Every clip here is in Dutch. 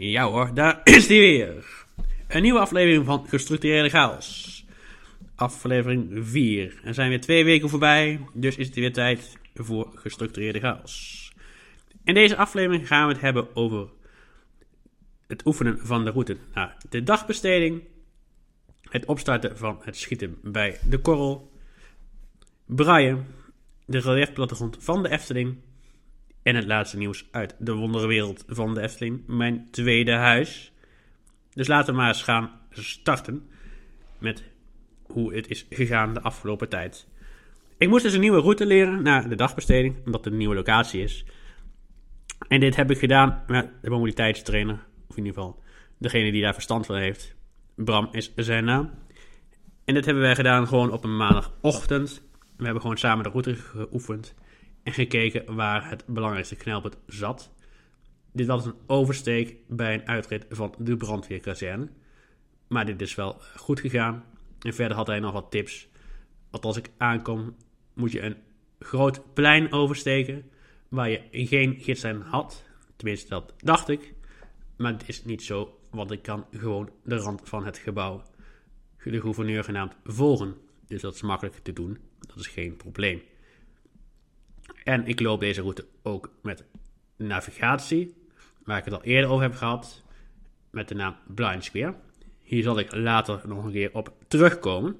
Ja hoor, daar is die weer. Een nieuwe aflevering van Gestructureerde Chaos. Aflevering 4. Er zijn weer twee weken voorbij, dus is het weer tijd voor Gestructureerde Chaos. In deze aflevering gaan we het hebben over het oefenen van de route naar de dagbesteding, het opstarten van het schieten bij de korrel, braaien, de reliefplattegrond van de Efteling en het laatste nieuws uit de wonderwereld van de Efteling, mijn tweede huis. Dus laten we maar eens gaan starten met hoe het is gegaan de afgelopen tijd. Ik moest dus een nieuwe route leren naar de dagbesteding, omdat het een nieuwe locatie is. En dit heb ik gedaan met de mobiliteitstrainer, of in ieder geval degene die daar verstand van heeft. Bram is zijn naam. En dit hebben wij gedaan gewoon op een maandagochtend. We hebben gewoon samen de route geoefend en gekeken waar het belangrijkste knelpunt zat. Dit was een oversteek bij een uitrit van de brandweerkazerne. Maar dit is wel goed gegaan. En verder had hij nog wat tips. Want als ik aankom, moet je een groot plein oversteken. Waar je geen gidslijn had. Tenminste, dat dacht ik. Maar het is niet zo, want ik kan gewoon de rand van het gebouw, de gouverneur genaamd, volgen. Dus dat is makkelijk te doen. Dat is geen probleem. En ik loop deze route ook met navigatie, waar ik het al eerder over heb gehad, met de naam Blind Square. Hier zal ik later nog een keer op terugkomen.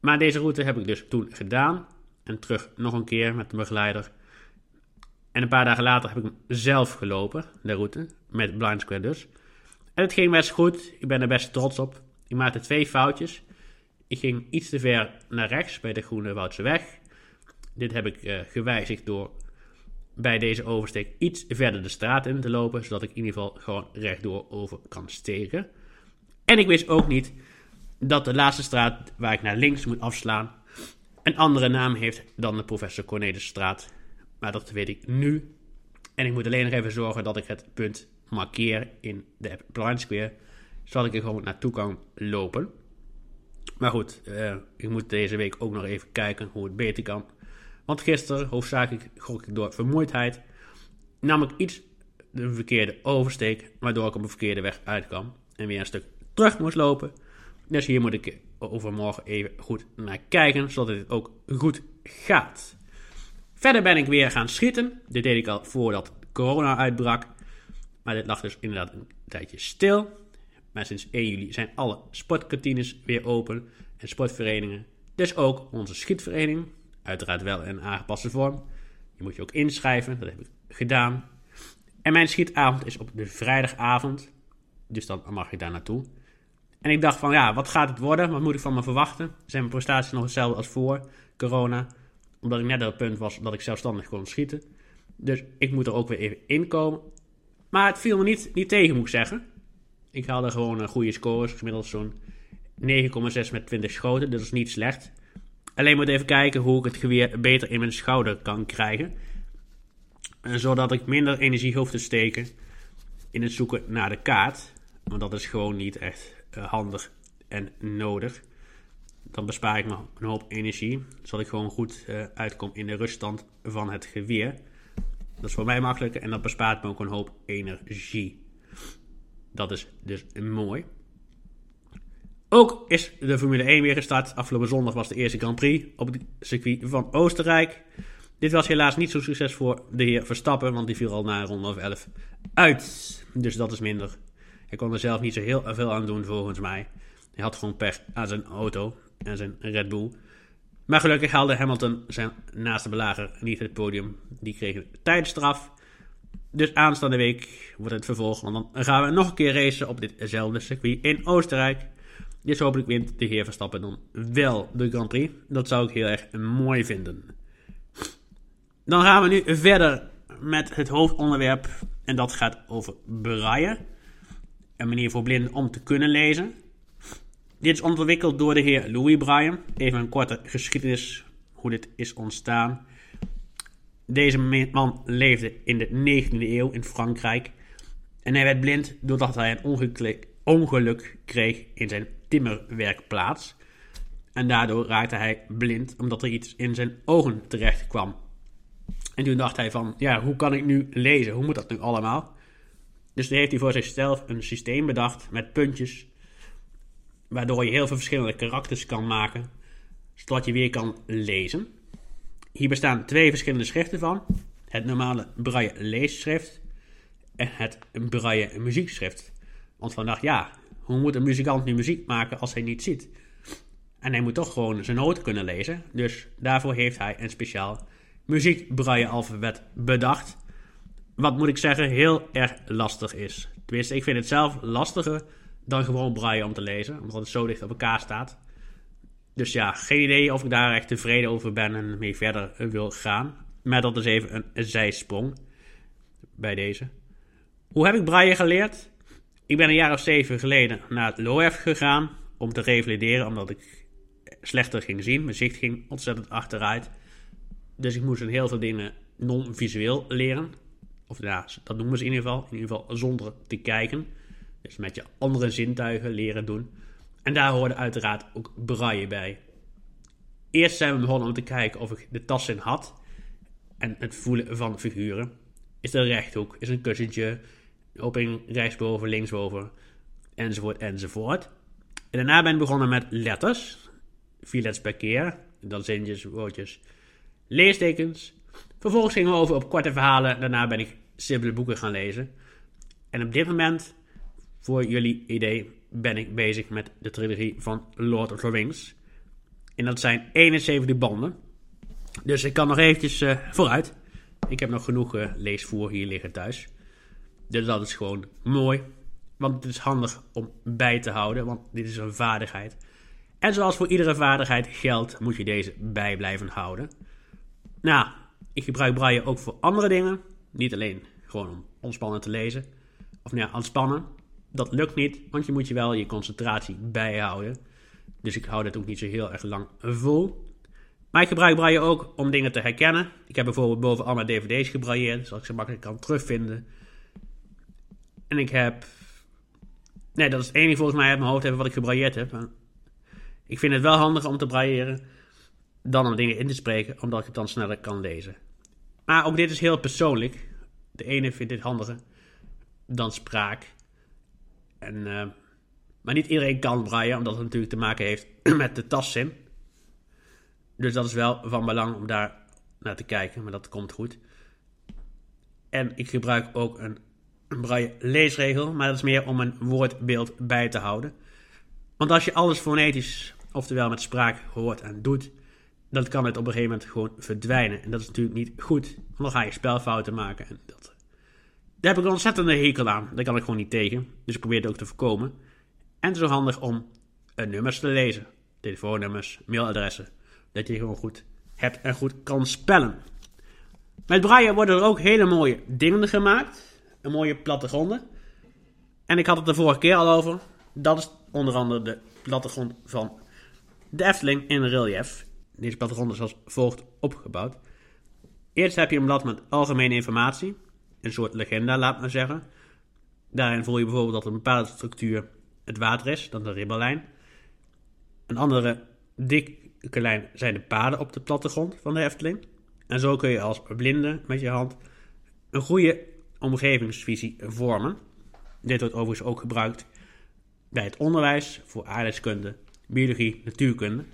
Maar deze route heb ik dus toen gedaan. En terug nog een keer met de begeleider. En een paar dagen later heb ik hem zelf gelopen, de route, met Blind Square dus. En het ging best goed. Ik ben er best trots op. Ik maakte twee foutjes. Ik ging iets te ver naar rechts bij de Groene Woudse Weg. Dit heb ik uh, gewijzigd door bij deze oversteek iets verder de straat in te lopen, zodat ik in ieder geval gewoon rechtdoor over kan steken. En ik wist ook niet dat de laatste straat waar ik naar links moet afslaan een andere naam heeft dan de Professor Cornelisstraat. Maar dat weet ik nu. En ik moet alleen nog even zorgen dat ik het punt markeer in de app Blind Square, zodat ik er gewoon naartoe kan lopen. Maar goed, uh, ik moet deze week ook nog even kijken hoe het beter kan. Want gisteren, hoofdzakelijk gok ik door vermoeidheid, nam ik iets de verkeerde oversteek, waardoor ik op een verkeerde weg uitkwam en weer een stuk terug moest lopen. Dus hier moet ik overmorgen even goed naar kijken, zodat het ook goed gaat. Verder ben ik weer gaan schieten. Dit deed ik al voordat corona uitbrak. Maar dit lag dus inderdaad een tijdje stil. Maar sinds 1 juli zijn alle sportkantines weer open en sportverenigingen. Dus ook onze schietvereniging. Uiteraard wel in een aangepaste vorm. Je moet je ook inschrijven, dat heb ik gedaan. En mijn schietavond is op de vrijdagavond. Dus dan mag ik daar naartoe. En ik dacht van, ja, wat gaat het worden? Wat moet ik van me verwachten? Zijn mijn prestaties nog hetzelfde als voor corona? Omdat ik net op het punt was dat ik zelfstandig kon schieten. Dus ik moet er ook weer even inkomen. Maar het viel me niet, niet tegen, moet ik zeggen. Ik haalde gewoon een goede scores. Gemiddeld zo'n 9,6 met 20 schoten. Dus dat is niet slecht. Alleen moet even kijken hoe ik het geweer beter in mijn schouder kan krijgen. Zodat ik minder energie hoef te steken in het zoeken naar de kaart. Want dat is gewoon niet echt uh, handig en nodig. Dan bespaar ik me een hoop energie. Zodat ik gewoon goed uh, uitkom in de ruststand van het geweer. Dat is voor mij makkelijker en dat bespaart me ook een hoop energie. Dat is dus mooi. Ook is de Formule 1 weer gestart. Afgelopen zondag was de eerste Grand Prix op het circuit van Oostenrijk. Dit was helaas niet zo succes voor de heer Verstappen, want die viel al na ronde of 11 uit. Dus dat is minder. Hij kon er zelf niet zo heel veel aan doen volgens mij. Hij had gewoon pech aan zijn auto en zijn Red Bull. Maar gelukkig haalde Hamilton zijn naaste belager niet het podium. Die kreeg een tijdstraf. Dus aanstaande week wordt het vervolg. Want dan gaan we nog een keer racen op ditzelfde circuit in Oostenrijk. Dus hopelijk wint de heer Verstappen dan wel de Grand Prix. Dat zou ik heel erg mooi vinden. Dan gaan we nu verder met het hoofdonderwerp. En dat gaat over braille. Een manier voor blinden om te kunnen lezen. Dit is ontwikkeld door de heer Louis Braille. Even een korte geschiedenis hoe dit is ontstaan. Deze man leefde in de 19e eeuw in Frankrijk. En hij werd blind doordat hij een ongeluk kreeg in zijn timmerwerkplaats. En daardoor raakte hij blind omdat er iets in zijn ogen terecht kwam. En toen dacht hij van, ja, hoe kan ik nu lezen? Hoe moet dat nu allemaal? Dus toen heeft hij voor zichzelf een systeem bedacht met puntjes, waardoor je heel veel verschillende karakters kan maken, zodat je weer kan lezen. Hier bestaan twee verschillende schriften van: het normale braille leesschrift en het braille muziekschrift. Want vandaag, ja, hoe moet een muzikant nu muziek maken als hij niet ziet? En hij moet toch gewoon zijn noten kunnen lezen. Dus daarvoor heeft hij een speciaal muziekbraille alfabet bedacht. Wat moet ik zeggen, heel erg lastig is. Tenminste, ik vind het zelf lastiger dan gewoon braille om te lezen. Omdat het zo dicht op elkaar staat. Dus ja, geen idee of ik daar echt tevreden over ben en mee verder wil gaan. Maar dat is even een zijsprong bij deze. Hoe heb ik braille geleerd? Ik ben een jaar of zeven geleden naar het LOEF gegaan om te revalideren, omdat ik slechter ging zien. Mijn zicht ging ontzettend achteruit. Dus ik moest heel veel dingen non-visueel leren. Of ja, dat noemen ze in ieder geval. In ieder geval zonder te kijken. Dus met je andere zintuigen leren doen. En daar hoorde uiteraard ook braille bij. Eerst zijn we begonnen om te kijken of ik de tas in had. En het voelen van figuren. Is er een rechthoek? Is een kussentje? Opening rechtsboven, linksboven? Enzovoort, enzovoort. En daarna ben ik begonnen met letters. Vier letters per keer. Dan zintjes, woordjes, leestekens. Vervolgens gingen we over op korte verhalen. Daarna ben ik simpele boeken gaan lezen. En op dit moment, voor jullie idee, ben ik bezig met de trilogie van Lord of the Rings. En dat zijn 71 banden. Dus ik kan nog eventjes uh, vooruit. Ik heb nog genoeg uh, leesvoer hier liggen thuis. Dus dat is gewoon mooi. Want het is handig om bij te houden, want dit is een vaardigheid. En zoals voor iedere vaardigheid geldt, moet je deze bij blijven houden. Nou, ik gebruik braille ook voor andere dingen. Niet alleen gewoon om ontspannen te lezen. Of nou ja, ontspannen. Dat lukt niet, want je moet je wel je concentratie bijhouden. Dus ik hou dit ook niet zo heel erg lang vol. Maar ik gebruik braille ook om dingen te herkennen. Ik heb bijvoorbeeld boven al mijn dvd's gebrailleerd, zodat ik ze makkelijk kan terugvinden. En ik heb... Nee, dat is het enige volgens mij uit mijn hoofd hebben wat ik gebrailleerd heb. Ik vind het wel handig om te brailleren dan om dingen in te spreken, omdat ik het dan sneller kan lezen. Maar ook dit is heel persoonlijk. De ene vindt dit handiger dan spraak. En, uh, maar niet iedereen kan braille, omdat het natuurlijk te maken heeft met de tastzin. Dus dat is wel van belang om daar naar te kijken, maar dat komt goed. En ik gebruik ook een, een braille leesregel, maar dat is meer om een woordbeeld bij te houden. Want als je alles fonetisch, oftewel met spraak, hoort en doet, dan kan het op een gegeven moment gewoon verdwijnen. En dat is natuurlijk niet goed, want dan ga je spelfouten maken. En dat, daar heb ik een ontzettende hekel aan. Daar kan ik gewoon niet tegen. Dus ik probeer het ook te voorkomen. En het is ook handig om nummers te lezen. Telefoonnummers, mailadressen. Dat je gewoon goed hebt en goed kan spellen. Met braille worden er ook hele mooie dingen gemaakt. Een mooie plattegronden. En ik had het de vorige keer al over. Dat is onder andere de plattegrond van de Efteling in relief. Deze plattegrond is als volgt opgebouwd. Eerst heb je een blad met algemene informatie, een soort legenda, laat maar zeggen. Daarin voel je bijvoorbeeld dat een bepaalde structuur het water is, dan de ribbellijn. Een andere dikke lijn zijn de paden op de plattegrond van de Efteling. En zo kun je als blinde met je hand een goede omgevingsvisie vormen. Dit wordt overigens ook gebruikt bij het onderwijs voor aardrijkskunde, biologie, natuurkunde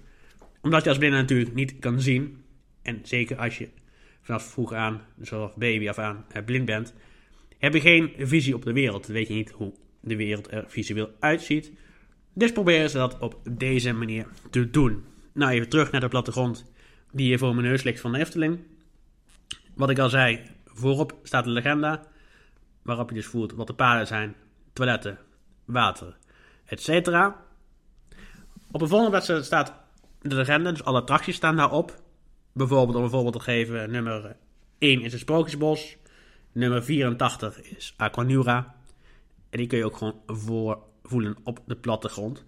omdat je als blinde natuurlijk niet kan zien. En zeker als je vanaf vroeg aan, zoals baby af aan, eh, blind bent. Heb je geen visie op de wereld. Dan weet je niet hoe de wereld er visueel uitziet. Dus proberen ze dat op deze manier te doen. Nou, even terug naar de plattegrond die hier voor mijn neus ligt van de Efteling. Wat ik al zei, voorop staat de legenda. Waarop je dus voelt wat de paden zijn, toiletten, water, etc. Op een volgende bladzijde staat de legende, dus alle attracties staan daarop. Bijvoorbeeld, om een voorbeeld te geven, nummer 1 is het Sprookjesbos. Nummer 84 is Aquanura. En die kun je ook gewoon voorvoelen op de plattegrond.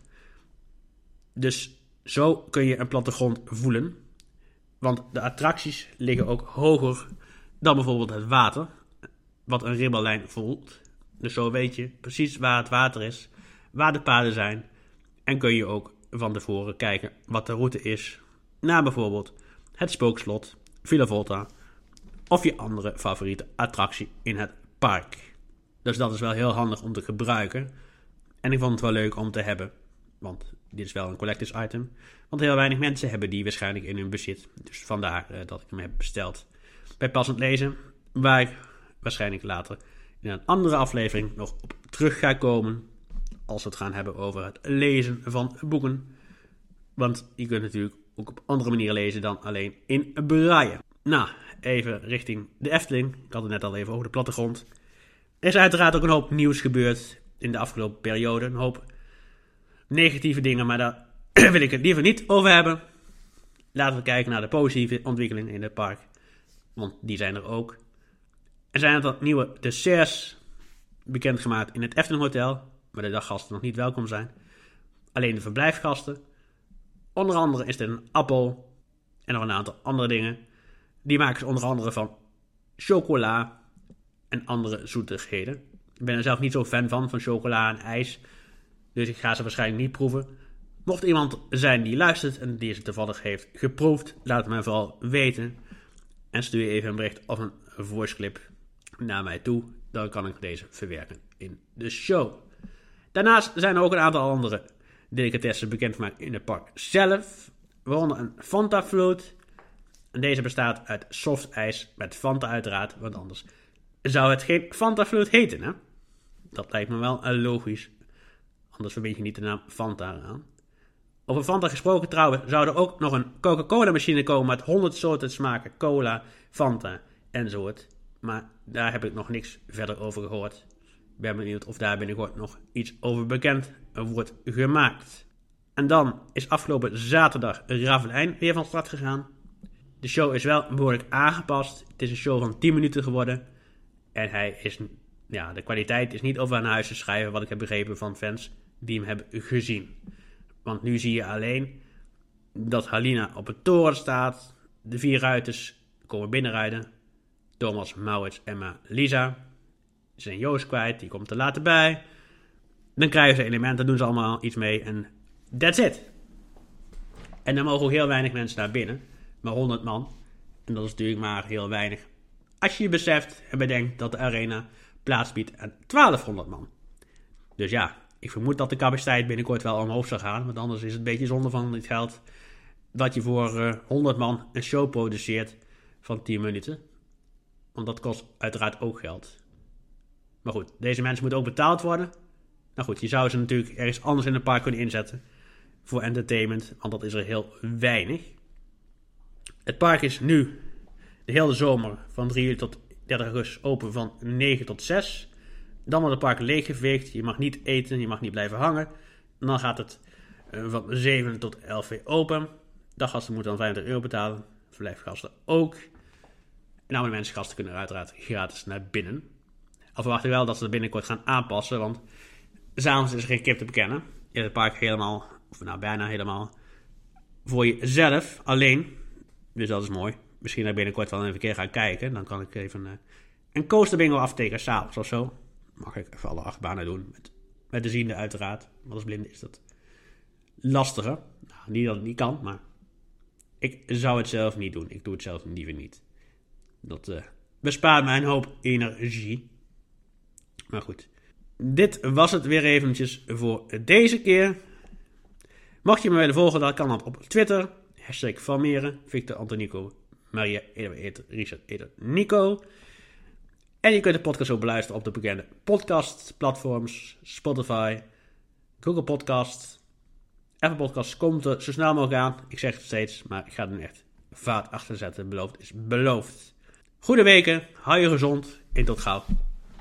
Dus zo kun je een plattegrond voelen. Want de attracties liggen ook hoger dan bijvoorbeeld het water. Wat een ribbellijn voelt. Dus zo weet je precies waar het water is, waar de paden zijn. En kun je ook van tevoren kijken wat de route is naar bijvoorbeeld het Spookslot, Villa Volta of je andere favoriete attractie in het park. Dus dat is wel heel handig om te gebruiken. En ik vond het wel leuk om te hebben. Want dit is wel een collectors item. Want heel weinig mensen hebben die waarschijnlijk in hun bezit. Dus vandaar eh, dat ik hem heb besteld. Bij passend lezen. Waar ik waarschijnlijk later in een andere aflevering nog op terug ga komen. Als we het gaan hebben over het lezen van boeken. Want je kunt natuurlijk ook op andere manieren lezen dan alleen in braille. Nou, even richting de Efteling. Ik had het net al even over de plattegrond. Er is uiteraard ook een hoop nieuws gebeurd in de afgelopen periode. Een hoop negatieve dingen, maar daar wil ik het liever niet over hebben. Laten we kijken naar de positieve ontwikkelingen in het park. Want die zijn er ook. Er zijn aantal nieuwe desserts bekendgemaakt in het Efteling Hotel. Waar de daggasten nog niet welkom zijn. Alleen de verblijfgasten. Onder andere is er een appel. En nog een aantal andere dingen. Die maken ze onder andere van chocola en andere zoetigheden. Ik ben er zelf niet zo fan van, van chocola en ijs. Dus ik ga ze waarschijnlijk niet proeven. Mocht iemand zijn die luistert en die ze toevallig heeft geproefd, laat het mij vooral weten. En stuur even een bericht of een voice clip naar mij toe. Dan kan ik deze verwerken in de show. Daarnaast zijn er ook een aantal andere delicatessen bekendgemaakt in het park zelf. Waaronder een Fanta Float. En deze bestaat uit soft ijs met Fanta uiteraard, want anders zou het geen Fanta Float heten, hè? Dat lijkt me wel logisch. Anders verbind je niet de naam Fanta aan. Over Fanta gesproken trouwens, zou er ook nog een Coca-Cola machine komen met 100 soorten smaken. Cola, Fanta enzovoort. Maar daar heb ik nog niks verder over gehoord. Ik ben benieuwd of daar binnenkort nog iets over bekend wordt gemaakt. En dan is afgelopen zaterdag Ravelijn weer van start gegaan. De show is wel behoorlijk aangepast. Het is een show van 10 minuten geworden. En hij is, ja, de kwaliteit is niet over naar huis te schrijven, wat ik heb begrepen van fans die hem hebben gezien. Want nu zie je alleen dat Halina op het toren staat. De vier ruiters komen binnenrijden. Thomas, Maurits, Emma, Lisa. Ze zijn Joost kwijt, die komt er later bij. Dan krijgen ze elementen, doen ze allemaal iets mee en that's it. En dan mogen ook heel weinig mensen naar binnen, maar 100 man. En dat is natuurlijk maar heel weinig. Als je je beseft en bedenkt dat de arena plaats biedt aan 1200 man. Dus ja, ik vermoed dat de capaciteit binnenkort wel omhoog zal gaan. Want anders is het een beetje zonde van het geld dat je voor uh, eh, 100 man een show produceert van 10 minuten. Want dat kost uiteraard ook geld. Maar goed, deze mensen moeten ook betaald worden. Nou goed, je zou ze natuurlijk ergens anders in een park kunnen inzetten. Voor entertainment, want dat is er heel weinig. Het park is nu de hele zomer van 3 juli tot 30 augustus open van 9 tot 6. Dan wordt het park leeggeveegd. Je mag niet eten, je mag niet blijven hangen. dan gaat het uh, van 7 tot 11 uur open. Daggasten moeten dan 25 euro betalen. Verblijfgasten ook. En gasten kunnen uiteraard gratis naar binnen. Al verwacht ik wel dat ze er binnenkort gaan aanpassen. Want s'avonds is er geen kip te bekennen. Je hebt het park helemaal, of nou bijna helemaal, voor jezelf alleen. Dus dat is mooi. Misschien dat ik binnenkort wel even een keer gaan kijken. Dan kan ik even uh, een coaster bingo aftekenen s'avonds of zo mag ik even alle acht banen doen. Met, met de ziende uiteraard. Want als blinde is dat lastiger. Nou, niet dat het niet kan, maar ik zou het zelf niet doen. Ik doe het zelf liever niet. Dat uh, bespaart mij een hoop energie. Maar goed. Dit was het weer eventjes voor deze keer. Mocht je me willen volgen, dan kan dat op Twitter. Hashtag Victor Antonico, Maria Eder, Richard Eder, Nico. En je kunt de podcast ook beluisteren op de bekende podcastplatforms. Spotify, Google Podcast, Apple Podcast komt er zo snel mogelijk aan. Ik zeg het steeds, maar ik ga er nu echt vaart achter zetten. Beloofd is beloofd. Goede weken, hou je gezond en tot gauw.